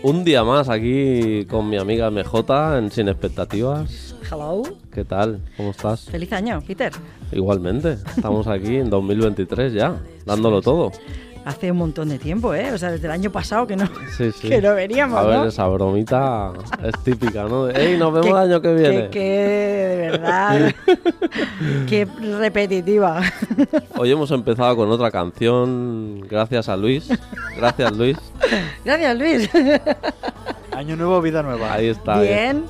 Un día más aquí con mi amiga MJ en Sin Expectativas. Hello. ¿Qué tal? ¿Cómo estás? Feliz año, Peter. Igualmente, estamos aquí en 2023 ya, dándolo todo. Hace un montón de tiempo, ¿eh? O sea, desde el año pasado que no, Sí, sí. que no veníamos, A ver, ¿no? esa bromita es típica, ¿no? De, ¡Ey, nos vemos el año que viene! Que, que, de verdad. qué repetitiva. Hoy hemos empezado con otra canción, gracias a Luis. Gracias, Luis. Gracias, Luis. Año nuevo, vida nueva. Ahí está. eh. Bien.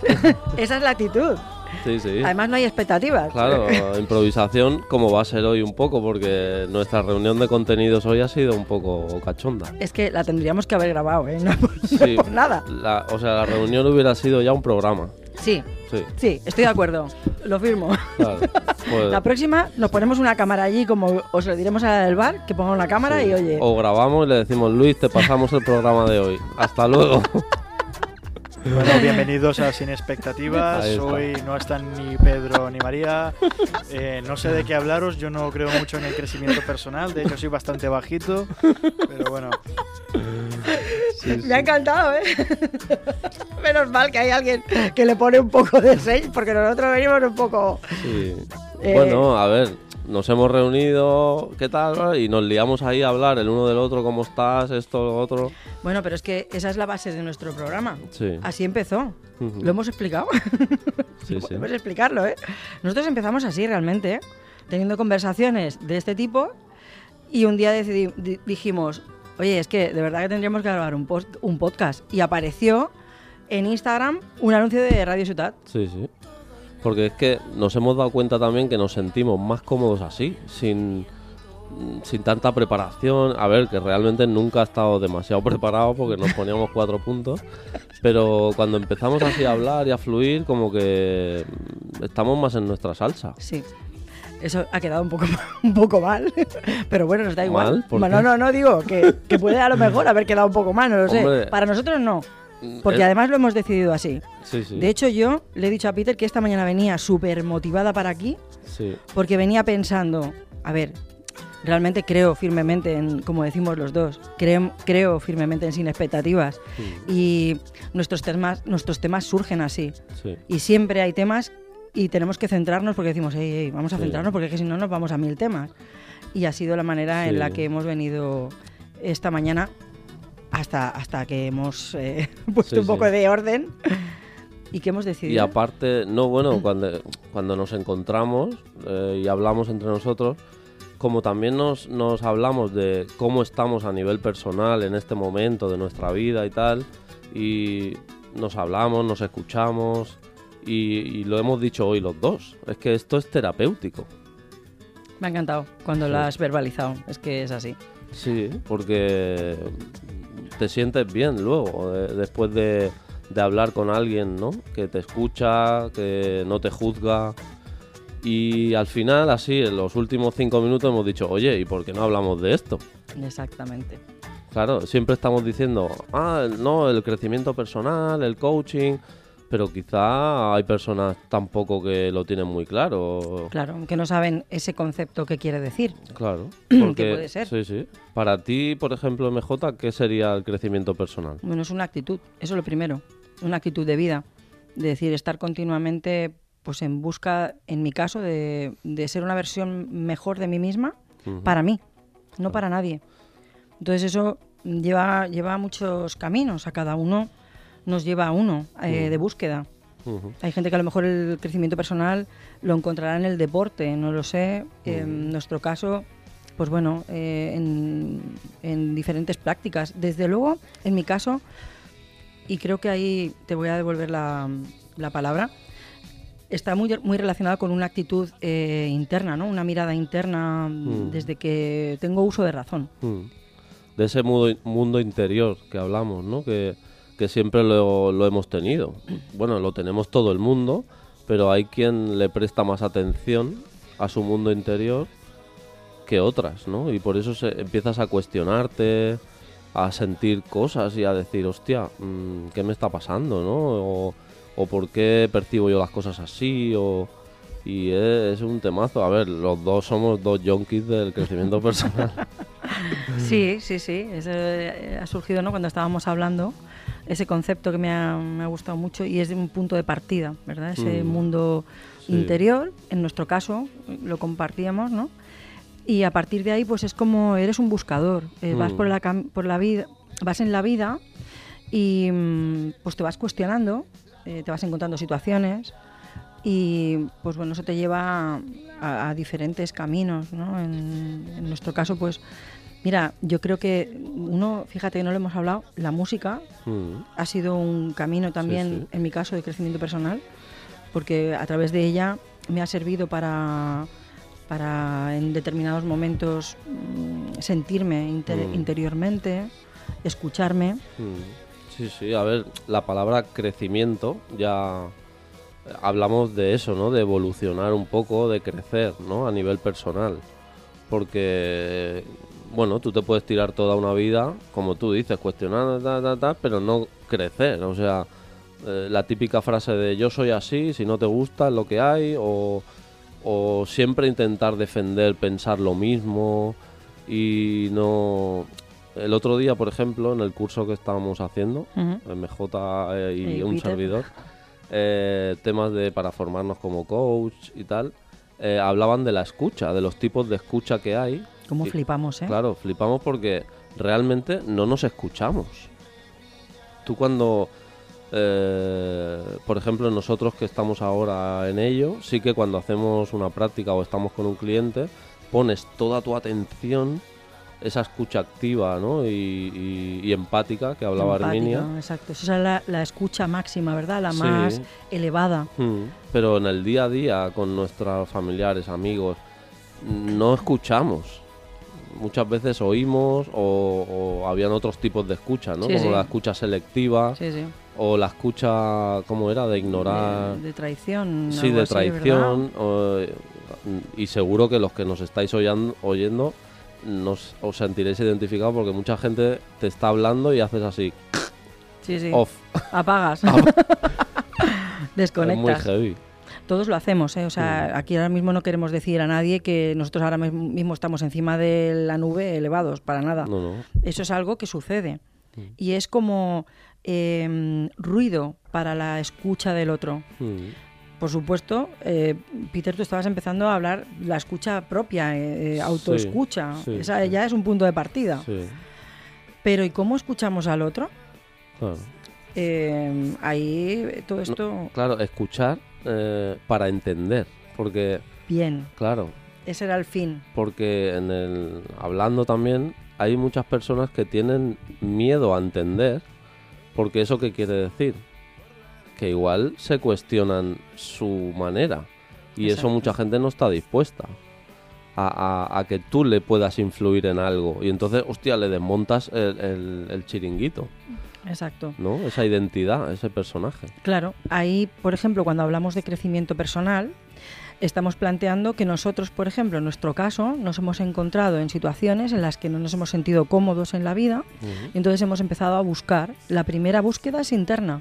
Esa es la actitud. Sí, sí. Además, no hay expectativas. Claro, improvisación como va a ser hoy un poco, porque nuestra reunión de contenidos hoy ha sido un poco cachonda. Es que la tendríamos que haber grabado, ¿eh? No por, no Sí, por nada. la- o sea, la reunión hubiera sido ya un programa. Sí, Sí, sí, estoy de acuerdo. Lo firmo. claro. Pues, La próxima nos ponemos una cámara allí, como os lo diremos a la del bar, que ponga una cámara sí. y oye. O grabamos y le decimos, Luis, te pasamos el programa de hoy. Hasta luego. Bueno, bienvenidos a Sin Expectativas. Hoy no están ni Pedro ni María. Eh, no sé de qué hablaros. Yo no creo mucho en el crecimiento personal. De hecho, soy bastante bajito. Pero bueno, Sí, sí. Me ha encantado, ¿eh? Menos mal que hay alguien que le pone un poco de 6, porque nosotros venimos un poco... Sí. Eh, Bueno, a ver, nos hemos reunido, ¿qué tal? Y nos liamos ahí a hablar el uno del otro, ¿cómo estás? Esto, lo otro. Bueno, pero es que esa es la base de nuestro programa. Sí. Así empezó. ¿Lo hemos explicado? Sí, sí. Podemos explicarlo, ¿eh? Nosotros empezamos así realmente, ¿eh? teniendo conversaciones de este tipo y un día decidí- di- dijimos, oye, es que de verdad que tendríamos que grabar un, post- un podcast. Y apareció en Instagram un anuncio de Radio Ciudad. Sí, sí. Porque es que nos hemos dado cuenta también que nos sentimos más cómodos así, sin, sin tanta preparación. A ver, que realmente nunca he estado demasiado preparado porque nos poníamos cuatro puntos. Pero cuando empezamos así a hablar y a fluir, como que estamos más en nuestra salsa. Sí. Eso ha quedado un poco, un poco mal, pero bueno, nos da igual. ¿Mal? ¿Por no, no, no, digo que, que puede a lo mejor haber quedado un poco mal, no lo sé. Para nosotros no, porque Eh, además lo hemos decidido así. Sí, sí. De hecho, yo le he dicho a Peter que esta mañana venía súper motivada para aquí, sí. porque venía pensando, a ver, realmente creo firmemente en, como decimos los dos, creo, creo firmemente en sin expectativas. Mm, Y nuestros temas, nuestros temas surgen así. sí. Y siempre hay temas y tenemos que centrarnos porque decimos, "Ey, ey, vamos a centrarnos porque es que si no nos vamos a mil temas. Y ha sido la manera en la que hemos venido esta mañana hasta, hasta que hemos eh, puesto Sí, un poco sí. de orden y que hemos Y decidido. aparte, no, bueno, cuando, cuando nos encontramos eh, y hablamos entre nosotros, como también nos, nos hablamos de cómo estamos a nivel personal en este momento de nuestra vida y tal, y nos hablamos, nos escuchamos, y, y lo hemos dicho hoy los dos, es que esto es terapéutico. Me ha encantado cuando Sí. lo has verbalizado, es que es así. Sí, porque te sientes bien luego, de- después de, de hablar con alguien, ¿no? Que te escucha, que no te juzga. Y al final, así, en los últimos cinco minutos hemos dicho, oye, ¿y por qué no hablamos de esto? Exactamente. Claro, siempre estamos diciendo, ah, no, el crecimiento personal, el coaching, pero quizá hay personas tampoco que lo tienen muy claro. Claro, que no saben ese concepto que quiere decir. Claro, Que porque puede ser. sí, sí. Para ti, por ejemplo, MJ, ¿qué sería el crecimiento personal? Bueno, es una actitud, eso es lo primero, una actitud de vida, de decir, estar continuamente pues en busca, en mi caso, de, de ser una versión mejor de mí misma Ujú. para mí, no para nadie. Entonces eso lleva, lleva muchos caminos, a cada uno nos lleva a uno eh, de búsqueda. Hay gente que a lo mejor el crecimiento personal lo encontrará en el deporte, no lo sé. En nuestro caso, pues bueno, eh, en, en diferentes prácticas. Desde luego, en mi caso, y creo que ahí te voy a devolver la, la palabra, está muy, muy relacionado con una actitud eh, interna, ¿no? Una mirada interna Mm. desde que tengo uso de razón. Mm. De ese mundo, mundo interior que hablamos, ¿no? Que, que siempre lo, lo hemos tenido. Bueno, lo tenemos todo el mundo, pero hay quien le presta más atención a su mundo interior que otras, ¿no? Y por eso se, empiezas a cuestionarte, a sentir cosas y a decir, hostia, mm, ¿qué me está pasando, no? O, o por qué percibo yo las cosas así, o... Y es, es un temazo. A ver, los dos somos dos junkies del crecimiento personal. Sí, sí, sí. eh, ha surgido ¿no? cuando estábamos hablando. Ese concepto que me ha, me ha gustado mucho y es de un punto de partida, ¿verdad? Ese Mm. mundo Sí. interior, en nuestro caso, lo compartíamos, ¿no? Y a partir de ahí, pues es como eres un buscador. eh, Vas Mm. por la, por la vida, vas en la vida y mm, pues te vas cuestionando, eh, te vas encontrando situaciones y pues bueno, eso te lleva a, a diferentes caminos, ¿no? En, en nuestro caso, pues mira, yo creo que uno, fíjate que no lo hemos hablado, la música Mm. ha sido un camino también, sí. en mi caso, de crecimiento personal, porque a través de ella me ha servido para, para en determinados momentos mm, sentirme inter- Mm. interiormente, escucharme. Mm, Sí, sí, a ver, la palabra crecimiento ya hablamos de eso, ¿no? De evolucionar un poco, de crecer, ¿no? A nivel personal. Porque, bueno, tú te puedes tirar toda una vida, como tú dices, cuestionando, ta, ta, ta, pero no crecer. O sea, eh, la típica frase de yo soy así, si no te gusta es lo que hay, o, o siempre intentar defender, pensar lo mismo y no... El otro día, por ejemplo, en el curso que estábamos haciendo. MJ eh, y Y un Peter. servidor, eh, temas de para formarnos como coach y tal, hablaban de la escucha, de los tipos de escucha que hay. Cómo flipamos, ¿eh? Claro, flipamos porque realmente no nos escuchamos. Tú cuando, eh, por ejemplo, nosotros que estamos ahora en ello, sí que cuando hacemos una práctica o estamos con un cliente, pones toda tu atención, esa escucha activa ¿no? y, y- y empática que hablaba Empático, Arminia. Exacto. Esa es la, la escucha máxima, ¿verdad? La Sí. más elevada. Mm, Pero en el día a día, con nuestros familiares, amigos, no escuchamos. Muchas veces oímos o, o habían otros tipos de escucha, ¿no? Sí, Como sí. la escucha selectiva Sí, sí. o la escucha, ¿cómo era? De ignorar. De, de traición. sí, de traición. o- y seguro que los que nos estáis oyendo nos, os sentiréis identificados porque mucha gente te está hablando y haces así, Sí, sí. off. Apagas. Es muy Desconectas. heavy. Todos lo hacemos, ¿eh? O sea, aquí ahora mismo no queremos decir a nadie que nosotros ahora mis- mismo estamos encima de la nube elevados, para nada. No, no. Eso es algo que sucede. Mm. Y es como eh, ruido para la escucha del otro. Mm, Por supuesto, eh, Peter, tú estabas empezando a hablar la escucha propia, eh, autoescucha. sí, Esa ya es un punto de partida. Pero ¿y cómo escuchamos al otro? claro. Eh, ahí todo esto, Claro, escuchar eh, para entender, porque, bien, claro, ese era el fin. porque en el hablando también hay muchas personas que tienen miedo a entender, porque eso qué quiere decir, que igual se cuestionan su manera y eso mucha gente no está dispuesta. A, a- a que tú le puedas influir en algo y entonces, hostia, le desmontas el, el- el chiringuito, Exacto. ¿no? Esa identidad, ese personaje. Claro, ahí, por ejemplo, cuando hablamos de crecimiento personal, estamos planteando que nosotros, por ejemplo, en nuestro caso, nos hemos encontrado en situaciones en las que no nos hemos sentido cómodos en la vida, entonces hemos empezado a buscar. La primera búsqueda es interna,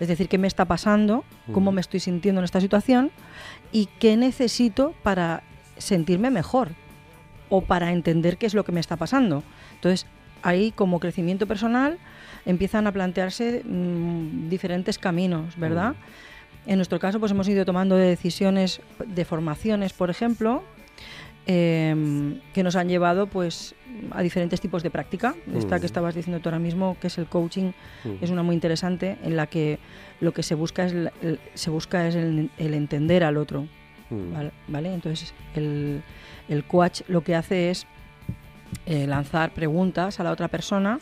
es decir, qué me está pasando, cómo me estoy sintiendo en esta situación y qué necesito para sentirme mejor o para entender qué es lo que me está pasando. Entonces, ahí como crecimiento personal empiezan a plantearse mm, diferentes caminos, ¿verdad? En nuestro caso, pues hemos ido tomando decisiones de formaciones, por ejemplo, em, que nos han llevado pues a diferentes tipos de práctica. Esta Mm. que estabas diciendo tú ahora mismo, que es el coaching, Mm. es una muy interesante en la que lo que se busca es, el, se busca es el, el entender al otro. Mm. ¿vale? ¿vale? Entonces, el, el coach lo que hace es eh, lanzar preguntas a la otra persona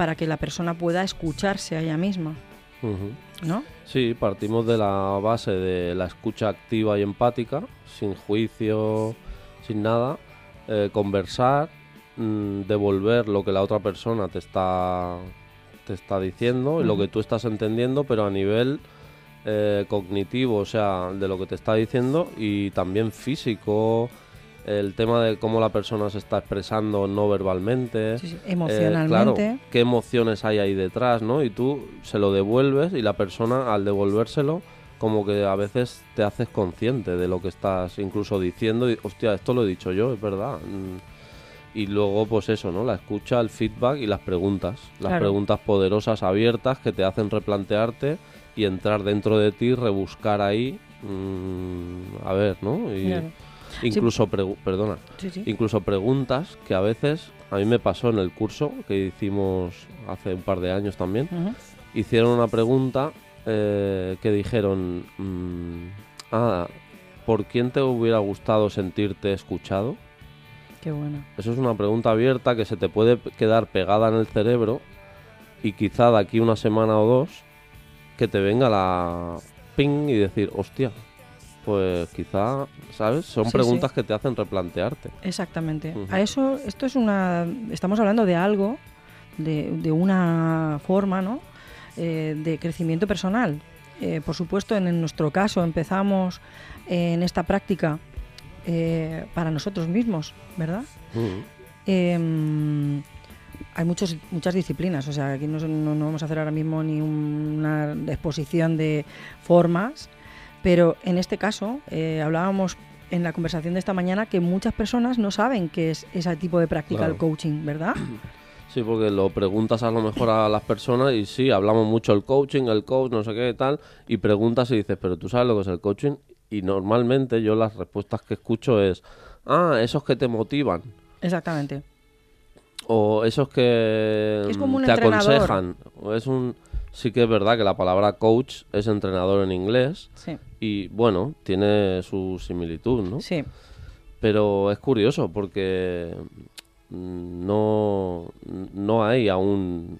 para que la persona pueda escucharse a ella misma. ¿no? Sí, partimos de la base de la escucha activa y empática, sin juicio, sin nada, eh, conversar, mm, devolver lo que la otra persona te está, te está diciendo y lo que tú estás entendiendo, pero a nivel eh, cognitivo, o sea, de lo que te está diciendo y también físico, el tema de cómo la persona se está expresando no verbalmente. Sí, sí, Eh, emocionalmente. claro, qué emociones hay ahí detrás, ¿no? Y tú se lo devuelves y la persona al devolvérselo como que a veces te haces consciente de lo que estás incluso diciendo y hostia, esto lo he dicho yo, es verdad. Mm. Y luego pues eso, ¿no? La escucha, el feedback y las preguntas, las Claro. preguntas poderosas abiertas que te hacen replantearte y entrar dentro de ti, rebuscar ahí, mm, a ver, ¿no? Y Claro. Incluso pregu- perdona, Sí, sí. incluso preguntas que a veces a mí me pasó en el curso que hicimos hace un par de años también. Hicieron una pregunta eh, que dijeron, mm, ah, ¿por quién te hubiera gustado sentirte escuchado? Qué buena. Eso es una pregunta abierta que se te puede quedar pegada en el cerebro y quizá de aquí una semana o dos que te venga la ping y decir, hostia, pues quizá, ¿sabes? Son Sí, preguntas que te hacen replantearte. Exactamente. A eso, esto es una. Estamos hablando de algo, de, de una forma, ¿no? Eh, de crecimiento personal. Eh, por supuesto, en, en nuestro caso empezamos en esta práctica eh, para nosotros mismos, ¿verdad? Em, hay muchos, muchas disciplinas, o sea, aquí no, no- no vamos a hacer ahora mismo ni una exposición de formas, pero en este caso eh, hablábamos en la conversación de esta mañana que muchas personas no saben qué es ese tipo de práctica Claro. del coaching, ¿verdad? Sí, porque lo preguntas a lo mejor a las personas y sí, hablamos mucho el coaching, el coach, no sé qué tal, y preguntas y dices, pero tú sabes lo que es el coaching y normalmente yo las respuestas que escucho es, ah, esos que te motivan Exactamente. o esos que Es como un mm, te entrenador. aconsejan. O es un, sí que es verdad que la palabra coach es entrenador en inglés Sí, y bueno, tiene su similitud, ¿no? sí. Pero es curioso porque mm, no, no hay aún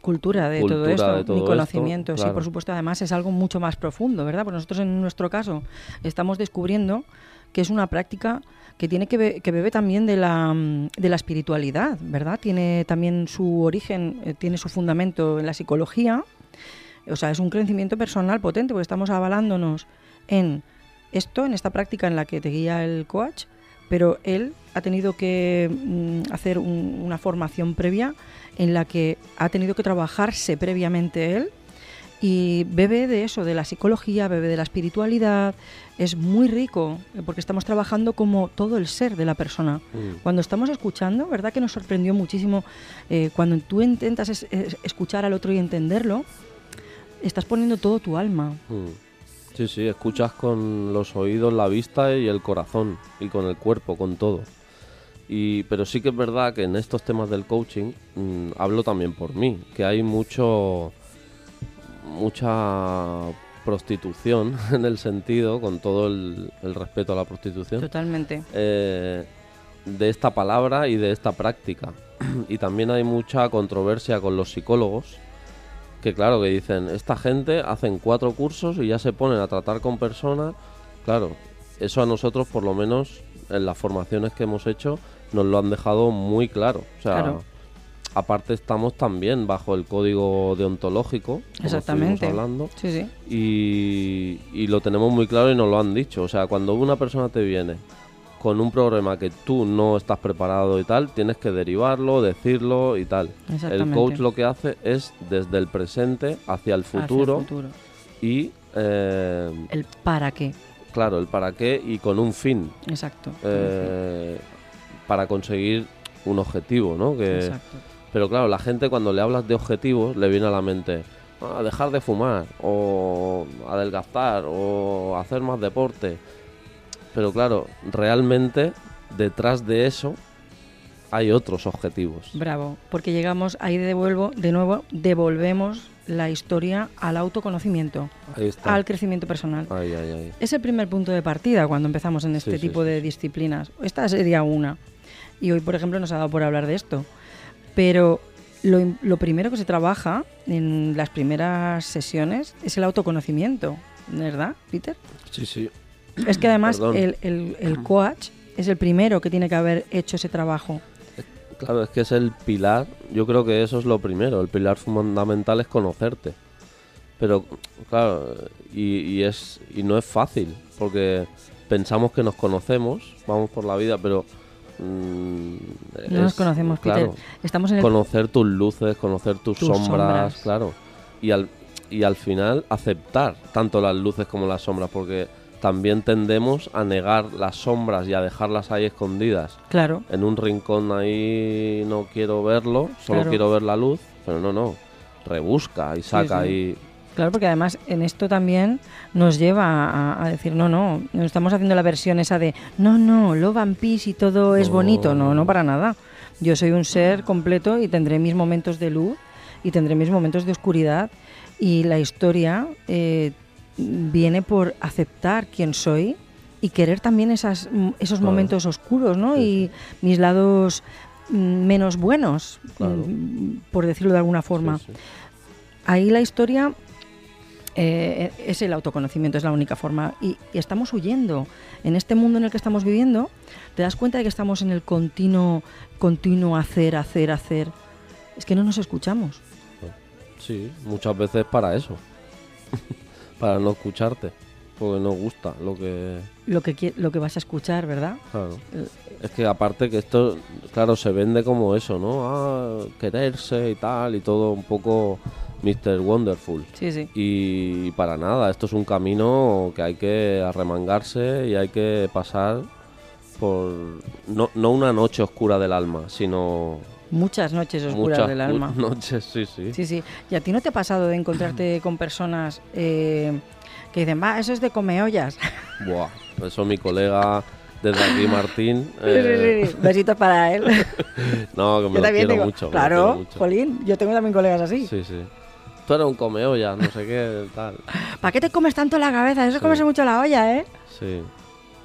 cultura de Cultura todo esto, de todo ni esto, conocimiento. Sí, por supuesto, además es algo mucho más profundo, ¿verdad? Pues nosotros en nuestro caso estamos descubriendo que es una práctica que tiene que, be- que bebe también de la, de la espiritualidad, ¿verdad? Tiene también su origen, eh, tiene su fundamento en la psicología. O sea, es un crecimiento personal potente porque estamos avalándonos en esto, en esta práctica en la que te guía el coach, pero él ha tenido que mm, hacer un- una formación previa en la que ha tenido que trabajarse previamente él y bebe de eso, de la psicología, bebe de la espiritualidad. Es muy rico eh, porque estamos trabajando como todo el ser de la persona. Mm. Cuando estamos escuchando, ¿verdad que nos sorprendió muchísimo? eh, cuando tú intentas es- es- escuchar al otro y entenderlo, estás poniendo todo tu alma. Mm. Sí, sí, escuchas con los oídos, la vista y el corazón y con el cuerpo, con todo. Y, pero sí que es verdad que en estos temas del coaching, mm, hablo también por mí, que hay mucho mucha prostitución en el sentido, con todo el, el respeto a la prostitución, Totalmente. eh, de esta palabra y de esta práctica. y también hay mucha controversia con los psicólogos, que claro, que dicen, esta gente hacen cuatro cursos y ya se ponen a tratar con personas. Claro, eso a nosotros, por lo menos en las formaciones que hemos hecho, nos lo han dejado muy claro. O sea, Claro. aparte estamos también bajo el código deontológico, Exactamente. hablando, Sí, sí. y, y lo tenemos muy claro y nos lo han dicho. O sea, cuando una persona te viene con un problema que tú no estás preparado y tal, tienes que derivarlo, decirlo y tal. El coach lo que hace es desde el presente hacia el Hacia el futuro, futuro. y, eh, El para qué. claro, el para qué y con un fin, Exacto. eh, para conseguir un objetivo, ¿no? Que, Exacto. pero claro, la gente cuando le hablas de objetivos le viene a la mente "Ah, dejar de fumar o adelgazar o hacer más deporte. Pero claro, realmente detrás de eso hay otros objetivos. Bravo, porque llegamos ahí devuelvo, de nuevo devolvemos la historia al autoconocimiento, al crecimiento personal. Es el primer punto de partida cuando empezamos en este Sí, tipo sí, de disciplinas. Esta sería una. Y hoy, por ejemplo, nos ha dado por hablar de esto. Pero lo, lo primero que se trabaja en las primeras sesiones es el autoconocimiento, ¿verdad, Peter? Sí, sí. Es que además el, el- el coach es el primero que tiene que haber hecho ese trabajo. Claro, es que es el pilar, yo creo que eso es lo primero, el pilar fundamental es conocerte. Pero, claro, y, y es, y no es fácil, porque pensamos que nos conocemos, vamos por la vida, pero... mm, No nos conocemos, claro, Peter. Estamos en el... Conocer tus luces, conocer tus, Tus sombras, sombras. claro. Y al, y al final aceptar tanto las luces como las sombras, porque también tendemos a negar las sombras y a dejarlas ahí escondidas Claro, en un rincón ahí no quiero verlo, solo Claro. quiero ver la luz, pero no, no, rebusca y saca sí. ahí. claro, porque además en esto también nos lleva a, a decir, no, no, no estamos haciendo la versión esa de, no, no, Love and Peace y todo es bonito. No, no para nada. Yo soy un ser completo y tendré mis momentos de luz y tendré mis momentos de oscuridad. Y la historia eh, viene por aceptar quién soy y querer también esas, mm, esos Claro. momentos oscuros, ¿no? Sí, y mis lados mm, menos buenos, Claro. mm, por decirlo de alguna forma. Sí, sí. Ahí la historia eh, es el autoconocimiento, es la única forma. Y, y estamos huyendo. En este mundo en el que estamos viviendo, te das cuenta de que estamos en el continuo, continuo hacer, hacer, hacer. Es que no nos escuchamos. Sí, muchas veces para eso, para no escucharte, porque no gusta lo que... Lo que, lo que vas a escuchar, ¿verdad? Claro. Eh, Es que aparte que esto, claro, se vende como eso, ¿no? Ah, quererse y tal, y todo un poco Mr. Wonderful. Sí, sí. Y para nada, esto es un camino que hay que arremangarse y hay que pasar por no, no una noche oscura del alma, sino Muchas noches oscuras muchas del alma. mu- noches, sí, sí. Sí, sí. ¿Y a ti no te ha pasado de encontrarte con personas eh, que dicen, va, eso es de comeollas? Buah, eso mi colega desde aquí, Martín. Sí, eh, sí, sí. Besitos para él. No, que me yo lo quiero tengo. mucho. claro, quiero mucho. Jolín, yo tengo también colegas así. Sí, sí. Tú eres un comeolla, no sé qué, tal. ¿Para qué te comes tanto la cabeza? Eso es Sí. comerse mucho la olla, ¿eh? Sí,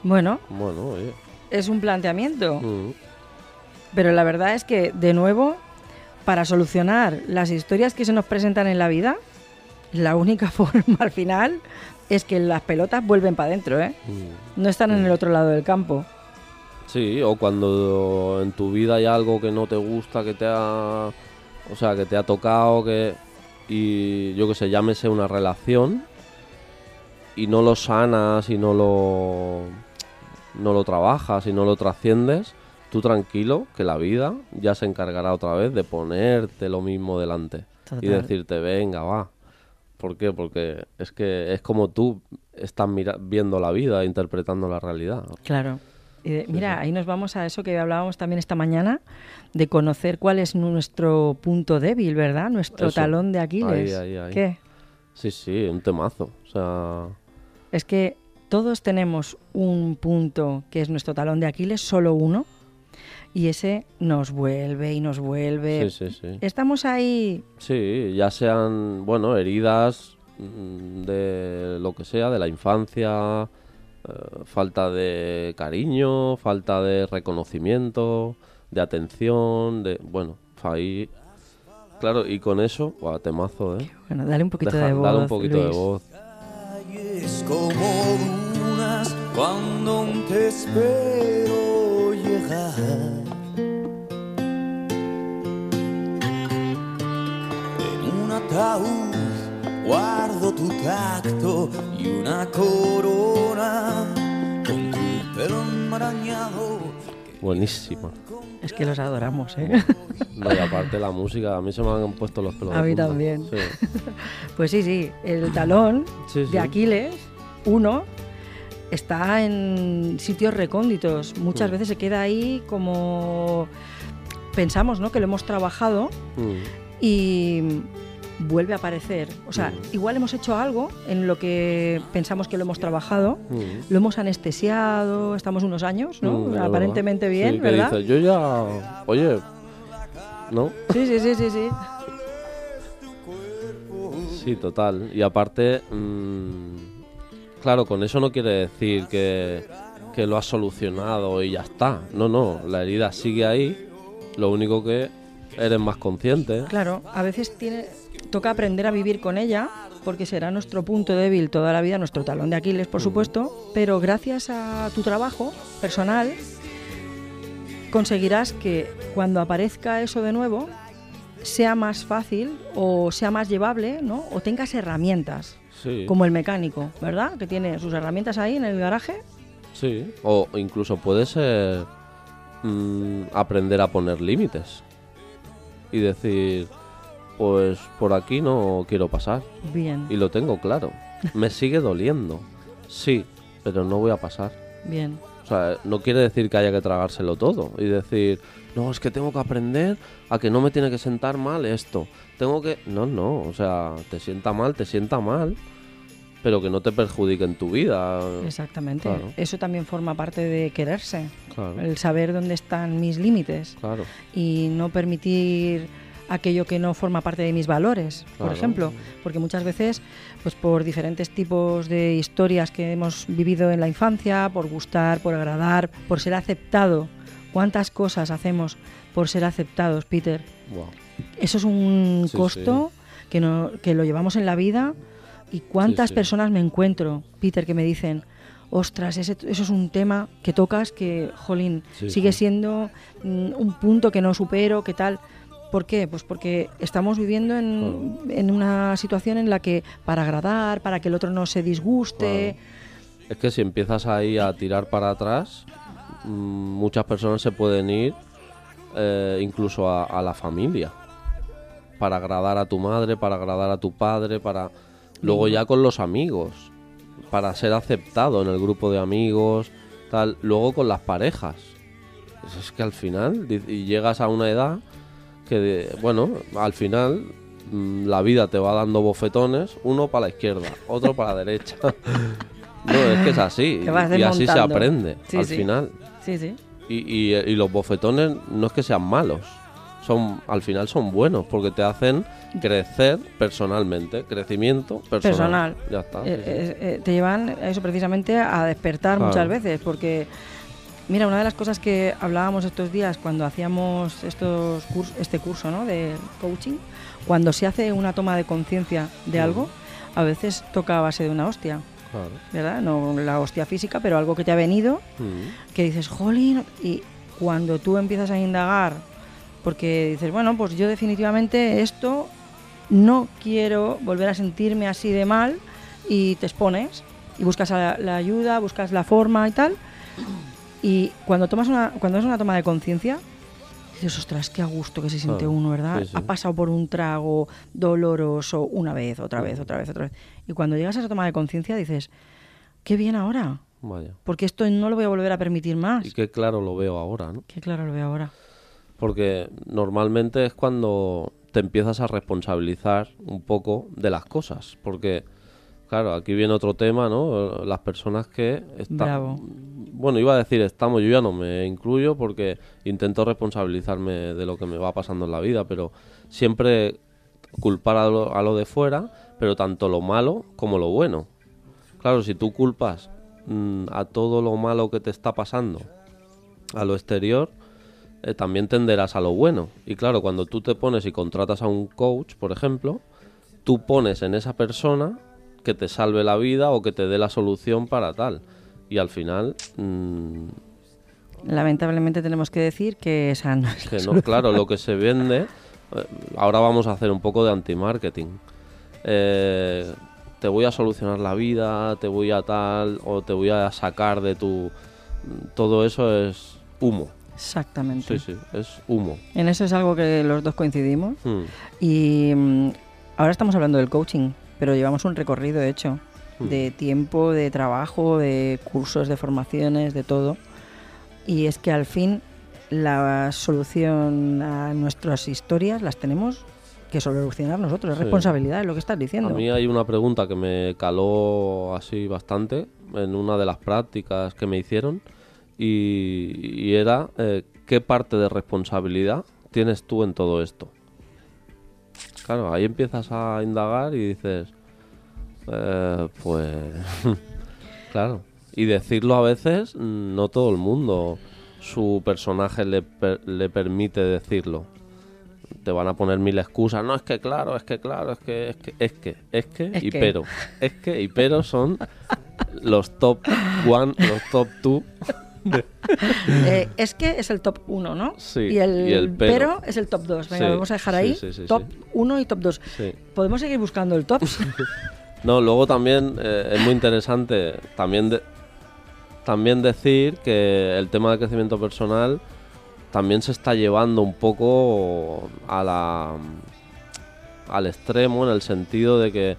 Bueno, bueno, oye. es un planteamiento. Mm, Pero la verdad es que, de nuevo, para solucionar las historias que se nos presentan en la vida, la única forma al final es que las pelotas vuelven para adentro, ¿eh? mm. No están en el otro lado del campo. Sí, o cuando en tu vida hay algo que no te gusta, que te ha, o sea, que te ha tocado, que y yo que sé, llámese una relación y no lo sanas y no lo no lo trabajas y no lo trasciendes, tú tranquilo que la vida ya se encargará otra vez de ponerte lo mismo delante y decirte, "Venga, va." ¿Por qué? Porque es que es como tú estás viendo la vida, interpretando la realidad. Claro. Y de- mira, sí. ahí nos vamos a eso que hablábamos también esta mañana, de conocer cuál es nuestro punto débil, ¿verdad? Nuestro Eso. talón de Aquiles. Ahí, ahí, ahí. ¿Qué? Sí, sí, un temazo. O sea, Es que todos tenemos un punto que es nuestro talón de Aquiles, solo uno, y ese nos vuelve y nos vuelve. sí, sí, sí. Estamos ahí, Sí, ya sean, bueno, heridas mm, de lo que sea, de la infancia, eh, falta de cariño, falta de reconocimiento, de atención, de, bueno, ahí, claro, y con eso, buah, temazo, ¿eh? bueno, dale un poquito Deja- de voz. dale un poquito de Luis. voz. calles como dunas cuando te espero llegar. Ataúd guardo tu tacto y una corona con tu pelo enmarañado. Buenísima. Es que los adoramos, ¿eh? No, y aparte la música, a mí se me han puesto los pelos A de mí punta. también. Sí. Pues sí, sí, el talón Sí, sí. de Aquiles, uno, está en sitios recónditos. Muchas Mm. veces se queda ahí como pensamos, ¿no? Que lo hemos trabajado Mm, y vuelve a aparecer. O sea, Mm. igual hemos hecho algo en lo que pensamos que lo hemos trabajado, mm. lo hemos anestesiado, estamos unos años, ¿no? Mm, Aparentemente bien, Sí, ¿verdad? dices, yo ya. Oye. ¿No? Sí, sí, sí, sí, sí. Sí, total. Y aparte. claro, con eso no quiere decir que, que lo has solucionado y ya está. No, no. La herida sigue ahí. Lo único que eres más consciente. Claro, a veces tiene, toca aprender a vivir con ella, porque será nuestro punto débil toda la vida, nuestro talón de Aquiles, por supuesto, pero gracias a tu trabajo personal conseguirás que cuando aparezca eso de nuevo sea más fácil o sea más llevable, ¿no? O tengas herramientas, Sí, como el mecánico, ¿verdad? Que tiene sus herramientas ahí en el garaje. sí. O incluso puede ser mm, aprender a poner límites y decir, pues por aquí no quiero pasar. Bien, Y lo tengo claro. Me sigue doliendo. Sí, pero no voy a pasar. bien. O sea, no quiere decir que haya que tragárselo todo y decir, no, es que tengo que aprender a que no me tiene que sentar mal esto. Tengo que... No, no, o sea, te sienta mal, te sienta mal, pero que no te perjudique en tu vida. Exactamente. Claro. Eso también forma parte de quererse, Claro, el saber dónde están mis límites. claro. y no permitir aquello que no forma parte de mis valores, por ejemplo, porque muchas veces, pues por diferentes tipos de historias que hemos vivido en la infancia, por gustar, por agradar, por ser aceptado, ¿cuántas cosas hacemos por ser aceptados, Peter? Wow. Eso es un Sí, costo Que, no, que lo llevamos en la vida y cuántas sí. personas me encuentro, Peter, que me dicen, ostras, ese- eso es un tema que tocas que, jolín, Sí, sigue sí. siendo mm, un punto que no supero, que tal. ¿Por qué? Pues porque estamos viviendo en, una situación en la que para agradar, para que el otro no se disguste, Es que si empiezas ahí a tirar para atrás, mm, muchas personas se pueden ir eh, incluso a, a la familia. Para agradar a tu madre, para agradar a tu padre, para... Luego ya con los amigos. Para ser aceptado en el grupo de amigos, tal. Luego con las parejas. Pues es que al final, y llegas a una edad que, bueno, al final mm, la vida te va dando bofetones, uno para la izquierda, otro para la derecha. No, es que es así. Y así se aprende Sí, al sí. final. sí, sí. Y, y- y los bofetones no es que sean malos. Son, al final son buenos porque te hacen crecer personalmente. Crecimiento personal. Personal. Ya está. Eh, sí. eh, eh, te llevan eso precisamente a despertar Claro. muchas veces, porque mira, una de las cosas que hablábamos estos días cuando hacíamos estos este curso ¿no? de coaching, cuando se hace una toma de conciencia de Mm. algo, a veces toca a base de una hostia, Claro. ¿verdad? No la hostia física, pero algo que te ha venido, Mm. que dices, jolín, y cuando tú empiezas a indagar, porque dices, bueno, pues yo definitivamente esto no quiero volver a sentirme así de mal y te expones y buscas la, la ayuda, buscas la forma y tal. Y cuando tomas una, cuando es una toma de conciencia, dices, ostras, qué a gusto que se siente uno, ¿verdad? sí, sí. Ha pasado por un trago doloroso una vez, otra vez, otra vez, otra vez. Y cuando llegas a esa toma de conciencia dices, qué bien ahora, Vaya. porque esto no lo voy a volver a permitir más. Y qué claro lo veo ahora, ¿no? Qué claro lo veo ahora. Porque normalmente es cuando te empiezas a responsabilizar un poco de las cosas. Porque, claro, aquí viene otro tema, ¿no? Las personas que están... Bravo. Bueno, iba a decir estamos, yo ya no me incluyo porque intento responsabilizarme de lo que me va pasando en la vida, pero siempre culpar a lo, a lo de fuera, pero tanto lo malo como lo bueno. Claro, si tú culpas mm, a todo lo malo que te está pasando a lo exterior, eh, también tenderás a lo bueno. Y claro, cuando tú te pones y contratas a un coach, por ejemplo, tú pones en esa persona que te salve la vida o que te dé la solución para tal. Y al final, mm, Lamentablemente tenemos que decir que esa no es la que no, solución. claro, lo que se vende, eh, ahora vamos a hacer un poco de anti-marketing. Eh, te voy a solucionar la vida, te voy a tal, o te voy a sacar de tu... Todo eso es humo. Exactamente. Sí, sí, es humo. En eso es algo que los dos coincidimos. Hmm, Y mm, ahora estamos hablando del coaching, pero llevamos un recorrido hecho Hmm. de tiempo, de trabajo, de cursos, de formaciones, de todo. Y es que al fin la solución a nuestras historias las tenemos que solucionar nosotros. Es Sí. responsabilidad, es lo que estás diciendo. A mí hay una pregunta que me caló así bastante en una de las prácticas que me hicieron y, y era eh, ¿qué parte de responsabilidad tienes tú en todo esto? Claro, ahí empiezas a indagar y dices, eh, pues claro. Y decirlo a veces, no todo el mundo su personaje le, per- le permite decirlo. te van a poner mil excusas. No, es que claro, es que claro, es que, es que, es que, es que, Es y que. pero. Es que y pero son los top one, los top two. Eh, es que es el top 1, ¿no? Sí, Y el, y el pero. pero. es el top 2. Venga, Sí, vamos a dejar ahí sí, sí, top sí. 1 y top 2. Sí. ¿Podemos seguir buscando el top? No, luego también eh, es muy interesante también, de- también decir que el tema del crecimiento personal también se está llevando un poco a la, al extremo en el sentido de que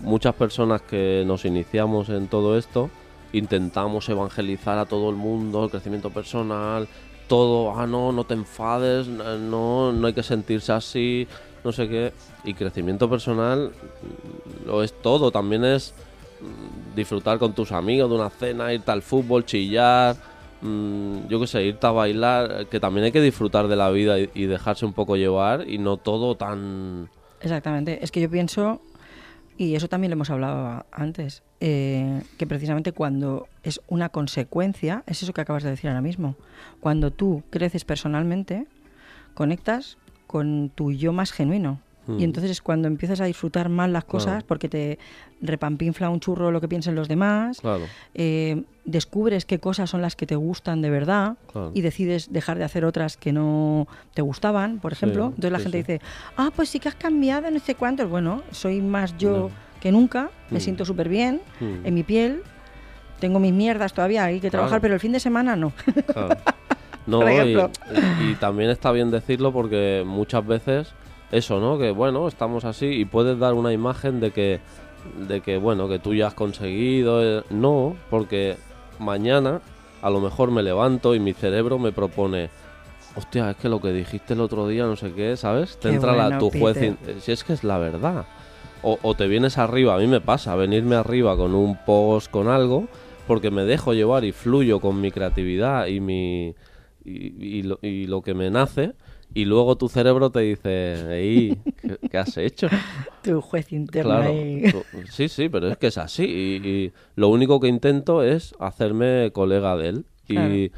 muchas personas que nos iniciamos en todo esto intentamos evangelizar a todo el mundo, el crecimiento personal, todo, ah, no, no te enfades, no, no hay que sentirse así, no sé qué. Y crecimiento personal mm, lo es todo, también es mm, disfrutar con tus amigos de una cena, irte al fútbol, chillar, mm, yo qué sé, irte a bailar, que también hay que disfrutar de la vida y dejarse un poco llevar y no todo tan... Exactamente. Es que yo pienso, y eso también lo hemos hablado antes, eh, que precisamente cuando es una consecuencia, es eso que acabas de decir ahora mismo. Cuando tú creces personalmente, conectas con tu yo más genuino. Mm. Y entonces es cuando empiezas a disfrutar más las cosas Claro. porque te repampinfla un churro lo que piensen los demás. Claro, eh, descubres qué cosas son las que te gustan de verdad Claro. y decides dejar de hacer otras que no te gustaban, por ejemplo. Sí, Entonces la sí, gente sí. dice, ah, pues sí que has cambiado, no sé cuántos. Bueno, soy más yo No. que nunca, me Mm. siento súper bien Mm. en mi piel. Tengo mis mierdas todavía, hay que trabajar, pero el fin de semana no. Claro. No, y- y también está bien decirlo porque muchas veces eso, ¿no? Que bueno, estamos así y puedes dar una imagen de que, de que bueno, que tú ya has conseguido. eh, No, porque mañana a lo mejor me levanto y mi cerebro me propone, hostia, es que lo que dijiste el otro día, no sé qué, ¿sabes? Te Qué entra la, tu juez, in- eh, si es que es la verdad. O, o te vienes arriba, a mí me pasa, venirme arriba con un post, con algo, porque me dejo llevar y fluyo con mi creatividad y mi y, y lo, y lo que me nace y luego tu cerebro te dice, "Ey, ¿qué, qué has hecho? tu juez interno Claro, tú- sí, sí, pero es que es así y, y lo único que intento es hacerme colega de él y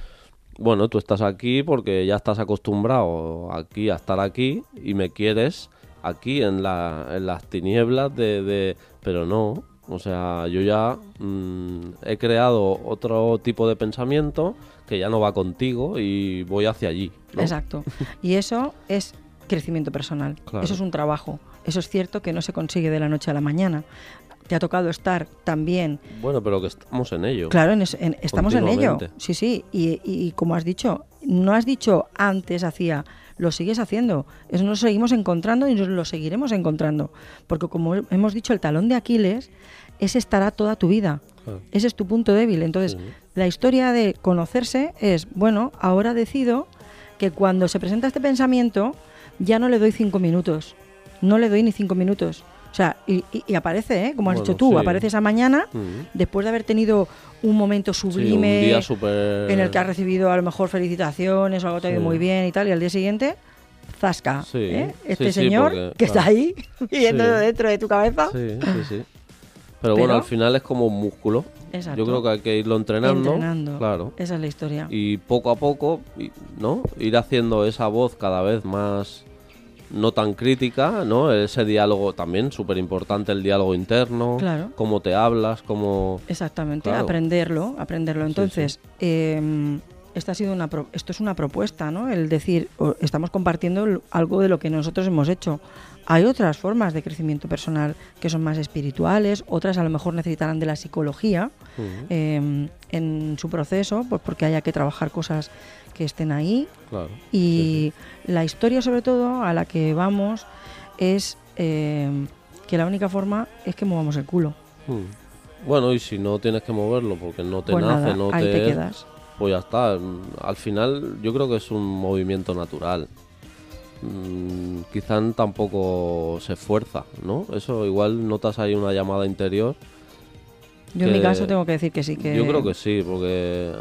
bueno, tú estás aquí porque ya estás acostumbrado aquí a estar aquí y me quieres aquí en, la, en las tinieblas de, de- Pero no, o sea, yo ya mm, he creado otro tipo de pensamiento que ya no va contigo y voy hacia allí. ¿no? Exacto. Y eso es crecimiento personal. Claro. Eso es un trabajo. Eso es cierto que no se consigue de la noche a la mañana. Te ha tocado estar también Bueno, pero que estamos en ello. Claro, en es- en- estamos en ello. Sí, sí. Y, y como has dicho, no has dicho antes hacía, lo sigues haciendo. Eso nos seguimos encontrando y nos lo seguiremos encontrando. Porque como hemos dicho, el talón de Aquiles, ese estará toda tu vida. Ese es tu punto débil. Entonces. La historia de conocerse es, bueno, ahora decido que cuando se presenta este pensamiento, ya no le doy cinco minutos. No le doy ni cinco minutos. O sea, y, y- y aparece, ¿eh? como has Bueno, dicho tú, sí. aparece esa mañana Mm. después de haber tenido un momento Sí, un sublime día en el que has recibido a lo mejor felicitaciones o algo te ha ido muy bien y tal, y al día siguiente, zasca. Sí, ¿eh? Este sí, señor porque, que está ahí viendo Sí. dentro de tu cabeza. Sí, sí, sí. Pero, bueno, Pero- al final es como un músculo. Exacto. Yo creo que hay que irlo entrenando. Entrenando. Claro. Esa es la historia. Y poco a poco, ¿no? Ir haciendo esa voz cada vez más no tan crítica, ¿no? Ese diálogo también, súper importante el diálogo interno. Claro. Cómo te hablas, cómo... Exactamente, Claro. aprenderlo, aprenderlo. Sí, Entonces, eh, esta ha sido una pro- esto es una propuesta, ¿no? El decir, estamos compartiendo algo de lo que nosotros hemos hecho. Hay otras formas de crecimiento personal que son más espirituales, otras a lo mejor necesitarán de la psicología eh, en su proceso, pues porque haya que trabajar cosas que estén ahí. claro. Y la historia, sobre todo, a la que vamos es eh, que la única forma es que movamos el culo. Mm. Bueno, y si no tienes que moverlo porque no te pues nace, nada, no ahí te... te quedas. Pues ya está. Mm, Al final yo creo que es un movimiento natural. Mm, quizá tampoco se esfuerza, ¿no? Eso igual notas ahí una llamada interior. Yo en mi caso tengo que decir que sí que... Yo creo que sí, porque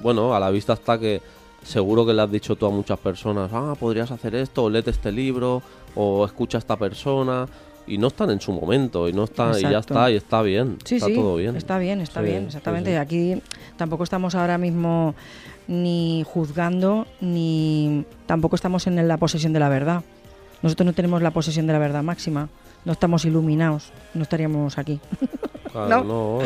bueno, a la vista está que seguro que le has dicho tú a muchas personas, ah, podrías hacer esto, o léete este libro, o escucha a esta persona, y no están en su momento, y no están, y ya está, y está bien, Sí, está sí, todo bien. está bien, está Sí, bien, exactamente. Aquí tampoco estamos ahora mismo ni juzgando, ni tampoco estamos en la posesión de la verdad. Nosotros no tenemos la posesión de la verdad máxima, no estamos iluminados, no estaríamos aquí. Claro, no,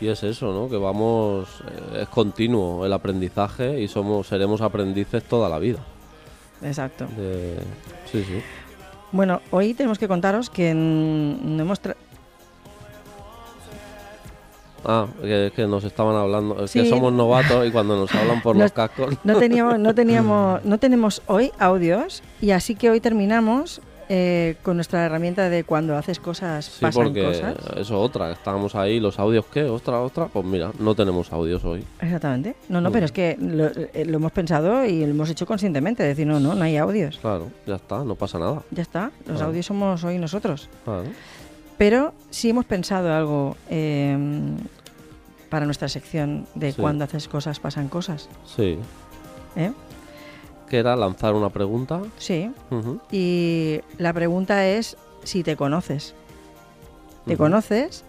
y, y es eso, ¿no? Que vamos, eh, es continuo el aprendizaje y somos, seremos aprendices toda la vida. Exacto. De- sí, sí. Bueno, hoy tenemos que contaros que no hemos tra- Ah, que, que nos estaban hablando, que somos novatos y cuando nos hablan por los cascos. no teníamos, no teníamos, no tenemos hoy audios y así que hoy terminamos eh, con nuestra herramienta de cuando haces cosas Sí, pasan porque cosas. eso otra, estábamos ahí, los audios, ¿qué? Otra, otra, pues mira, no tenemos audios hoy. Exactamente. No, no, Mm. pero es que lo, eh, lo hemos pensado y lo hemos hecho conscientemente. Decir, no, no, no hay audios. Claro, ya está, no pasa nada. Ya está. Los Claro. audios somos hoy nosotros. Claro. Pero sí hemos pensado algo eh, para nuestra sección de Sí. cuando haces cosas pasan cosas. Sí. ¿eh? Que era lanzar una pregunta. Sí. Y la pregunta es si te conoces. Te conoces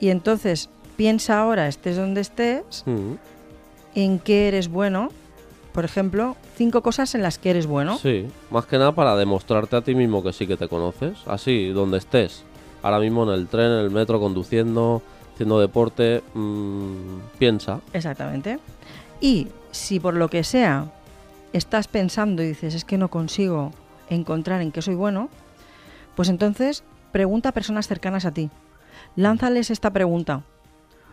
y entonces piensa ahora, estés donde estés, en qué eres bueno. Por ejemplo, cinco cosas en las que eres bueno. Sí, más que nada para demostrarte a ti mismo que sí que te conoces. Así, donde estés. Ahora mismo en el tren, en el metro, conduciendo, haciendo deporte, mm, piensa. Exactamente. Y si por lo que sea estás pensando y dices, es que no consigo encontrar en qué soy bueno, pues entonces pregunta a personas cercanas a ti. Lánzales esta pregunta.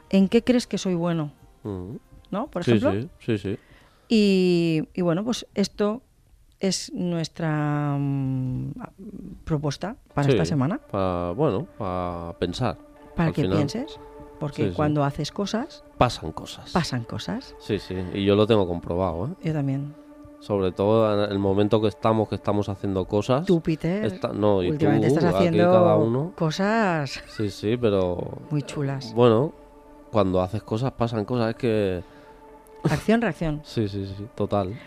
¿En qué crees que soy bueno? Ujú. ¿No? Por ejemplo. sí, sí, sí. Y, y bueno, pues esto es nuestra mm, propuesta para Sí, esta semana, pa- bueno, para pensar. para que final. pienses. Porque Sí, sí. cuando haces cosas, Pasan cosas. pasan cosas. Sí, sí, y yo lo tengo comprobado, ¿eh? Yo también. Sobre todo en el momento que estamos, que estamos haciendo cosas. Tú, Peter, no, y últimamente tú, estás haciendo cada uno. cosas Sí, sí, pero muy chulas. bueno, cuando haces cosas pasan cosas, es que Acción, reacción. sí, sí, sí, total.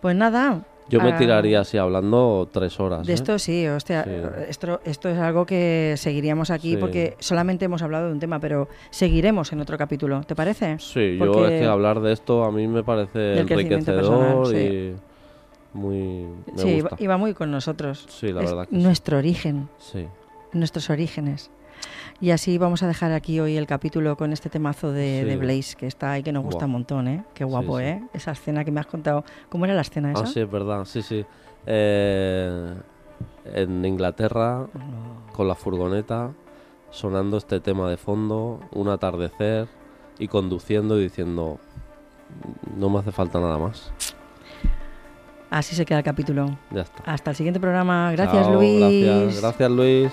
Pues nada. Yo me ah, tiraría así hablando tres horas. De ¿eh? esto sí, hostia, Sí. Esto, esto es algo que seguiríamos aquí Sí. porque solamente hemos hablado de un tema, pero seguiremos en otro capítulo, ¿te parece? Sí, yo es que hablar de esto a mí me parece enriquecedor personal, y muy me sí, iba, gusta. iba muy con nosotros. Sí, la Es verdad que nuestro origen, Sí. nuestros orígenes. Y así vamos a dejar aquí hoy el capítulo con este temazo de, Sí. de Blaze que está ahí, que nos gusta un montón, ¿eh? Qué guapo, sí. ¿eh? Esa escena que me has contado. ¿Cómo era la escena esa? Ah, sí, es verdad, sí, sí. Eh, en Inglaterra, con la furgoneta, sonando este tema de fondo, un atardecer y conduciendo y diciendo, no me hace falta nada más. Así se queda el capítulo. Ya está. Hasta el siguiente programa. Gracias, Chao, Luis. Gracias, gracias Luis.